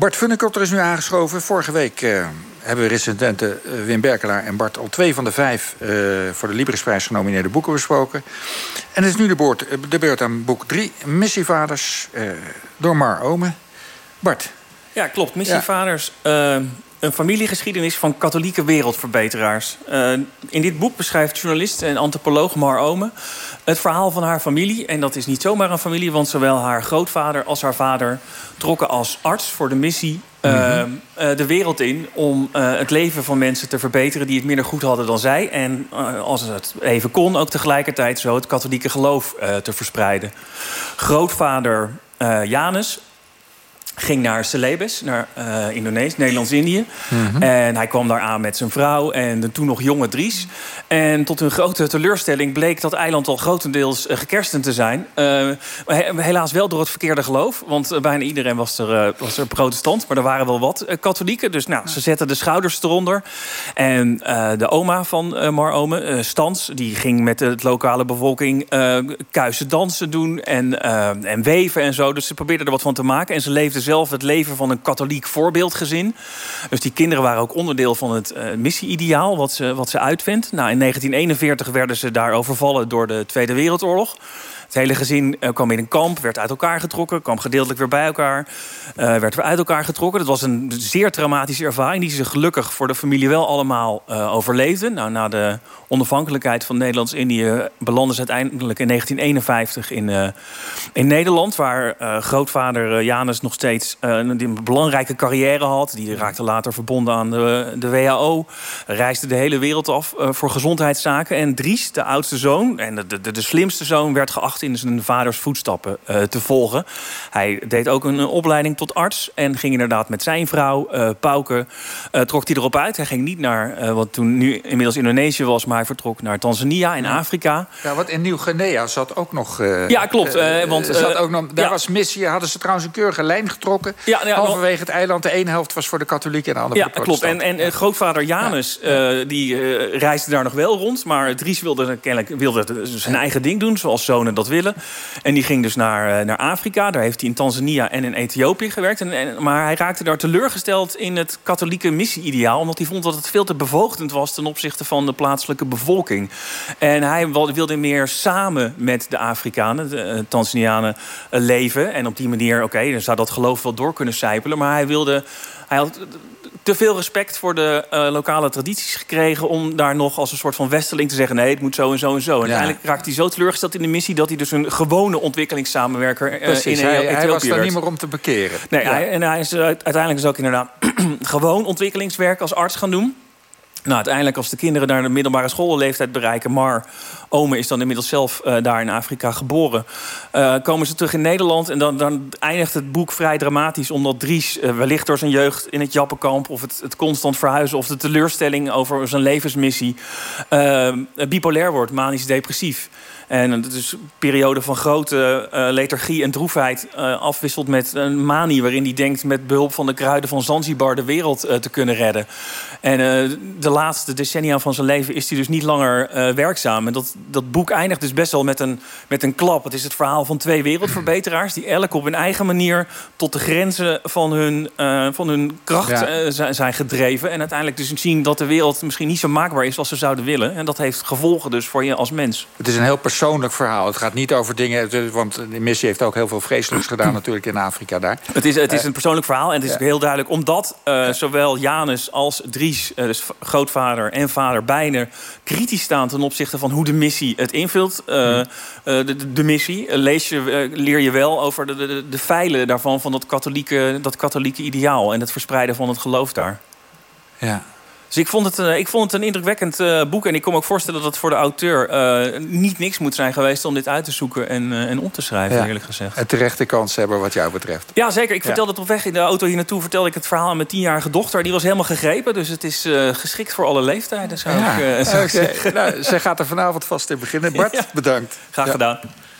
Bart Funnekotter is nu aangeschoven. Vorige week uh, hebben recensenten uh, Wim Berkelaar en Bart... al twee van de vijf uh, voor de Librisprijs genomineerde boeken besproken. En het is nu de, de beurt aan boek 3, Missievaders, door Mar Ome. Bart. Ja, klopt. Missievaders... Ja een familiegeschiedenis van katholieke wereldverbeteraars. Uh, in dit boek beschrijft journalist en antropoloog Mar Ome het verhaal van haar familie. En dat is niet zomaar een familie, want zowel haar grootvader als haar vader trokken als arts voor de missie uh, mm uh, de wereld in om het leven van mensen te verbeteren die het minder goed hadden dan zij. En als het even kon, ook tegelijkertijd zo het katholieke geloof te verspreiden. Grootvader Janus ging naar Celebes, naar uh, Indonesië, Nederlands-Indië. Mhm. En hij kwam daar aan met zijn vrouw en de toen nog jonge Dries. En tot hun grote teleurstelling bleek dat eiland al grotendeels uh, gekersten te zijn. Uh, helaas wel door het verkeerde geloof. Want bijna iedereen was er, was er protestant. Maar er waren wel wat katholieken. Dus nou, ze zetten de schouders eronder. En de oma van Mar Ome, Stans, die ging met de lokale bevolking kuisen dansen doen. En, en weven en zo. Dus ze probeerden er wat van te maken. En ze leefden zelf het leven van een katholiek voorbeeldgezin. Dus die kinderen waren ook onderdeel van het uh, missie-ideaal wat ze, wat ze uitvindt. Nou, in 1941 werden ze daar overvallen door de Tweede Wereldoorlog. Het hele gezin uh, kwam in een kamp, werd uit elkaar getrokken, kwam gedeeltelijk weer bij elkaar, uh, werd weer uit elkaar getrokken. Dat was een zeer traumatische ervaring die ze gelukkig voor de familie wel allemaal uh, overleefden. Nou, na de onafhankelijkheid van Nederlands-Indië belanden ze uiteindelijk in 1951 in, in Nederland, waar grootvader Janus nog steeds een belangrijke carrière had. Die raakte later verbonden aan de, de WHO, reisde de hele wereld af voor gezondheidszaken. En Dries, de oudste zoon en de, de, de slimste zoon, werd geacht in zijn vaders voetstappen uh, te volgen. Hij deed ook een, opleiding tot arts en ging inderdaad met zijn vrouw, uh, Pauke, uh, trok hij erop uit. Hij ging niet naar wat toen nu inmiddels Indonesië was, maar hij vertrok naar Tanzania in Afrika. Ja, wat in Nieuw-Guinea zat ook nog. ja, klopt. want, zat ook nog, daar was missie, hadden ze trouwens een keurige lijn getrokken. Ja, ja, halverwege het eiland. De ene helft was voor de katholieken en de andere ja, voor de klopt. En, en grootvader Janus, ja. die reisde daar nog wel rond, maar Dries wilde kennelijk wilde zijn eigen ding doen, zoals zonen dat willen. En die ging dus naar, eh, naar Afrika. Daar heeft hij in Tanzania en in Ethiopië gewerkt. En, maar hij raakte daar teleurgesteld in het katholieke missie-ideaal. Omdat hij vond dat het veel te bevoogdend was ten opzichte van de plaatselijke bevolking. En hij wilde meer samen met de Afrikanen, de uh, Tanzanianen, uh, leven. En op die manier, oké, dan zou dat geloof wel door kunnen sijpelen. Maar hij wilde. Hij had te veel respect voor de uh, lokale tradities gekregen... om daar nog als een soort van westeling te zeggen... nee, het moet zo en zo en zo. En ja. uiteindelijk raakt hij zo teleurgesteld in de missie... dat hij dus een gewone ontwikkelingssamenwerker uh, Precies, in hij, hij was daar niet meer om te bekeren. Nee, ja. hij, en hij is uiteindelijk is ook inderdaad gewoon ontwikkelingswerk als arts gaan doen... Nou, uiteindelijk als de kinderen daar de middelbare schoolleeftijd bereiken... maar Ome is dan inmiddels zelf uh, daar in Afrika geboren... Uh, komen ze terug in Nederland en dan, dan, eindigt het boek vrij dramatisch... omdat Dries uh, wellicht door zijn jeugd in het Jappenkamp... of het, het, constant verhuizen of de teleurstelling over zijn levensmissie... bipolair wordt, manisch depressief. En het is een periode van grote lethargie en droefheid afwisselt met een manie waarin hij denkt met behulp van de kruiden van Zanzibar de wereld te kunnen redden. En de laatste decennia van zijn leven is hij dus niet langer werkzaam. En dat, dat boek eindigt dus best wel met een, met een klap. Het is het verhaal van twee wereldverbeteraars die elk op hun eigen manier tot de grenzen van hun, van hun kracht ja. zijn gedreven. En uiteindelijk dus zien dat de wereld misschien niet zo maakbaar is als ze zouden willen. En dat heeft gevolgen dus voor je als mens. Het is een heel persoonlijk verhaal. Het gaat niet over dingen... Want de missie heeft ook heel veel vreselijks gedaan natuurlijk in Afrika daar. Het is, het is een persoonlijk verhaal. En het is heel duidelijk omdat zowel Janus als Dries... Dus grootvader en vader bijna kritisch staan... ten opzichte van hoe de missie het invult. Uh, de, de, de, missie. Lees je, leer je wel over de, de, de feilen daarvan... van dat katholieke, dat katholieke ideaal. En het verspreiden van het geloof daar. Ja. Dus ik vond het, uh, ik vond het een indrukwekkend uh, boek. En ik kon me ook voorstellen dat het voor de auteur uh, niet niks moet zijn geweest... om dit uit te zoeken en, en om te schrijven, ja. eerlijk gezegd. Een terechte kans hebben wat jou betreft. Ja, zeker. Ik vertelde het op weg in de auto hier naartoe... vertelde ik het verhaal aan mijn tienjarige dochter. Die was helemaal gegrepen. Dus het is geschikt voor alle leeftijden, zou ja. ik, zou okay. nou, zij gaat er vanavond vast in beginnen. Bart, bedankt. Graag gedaan.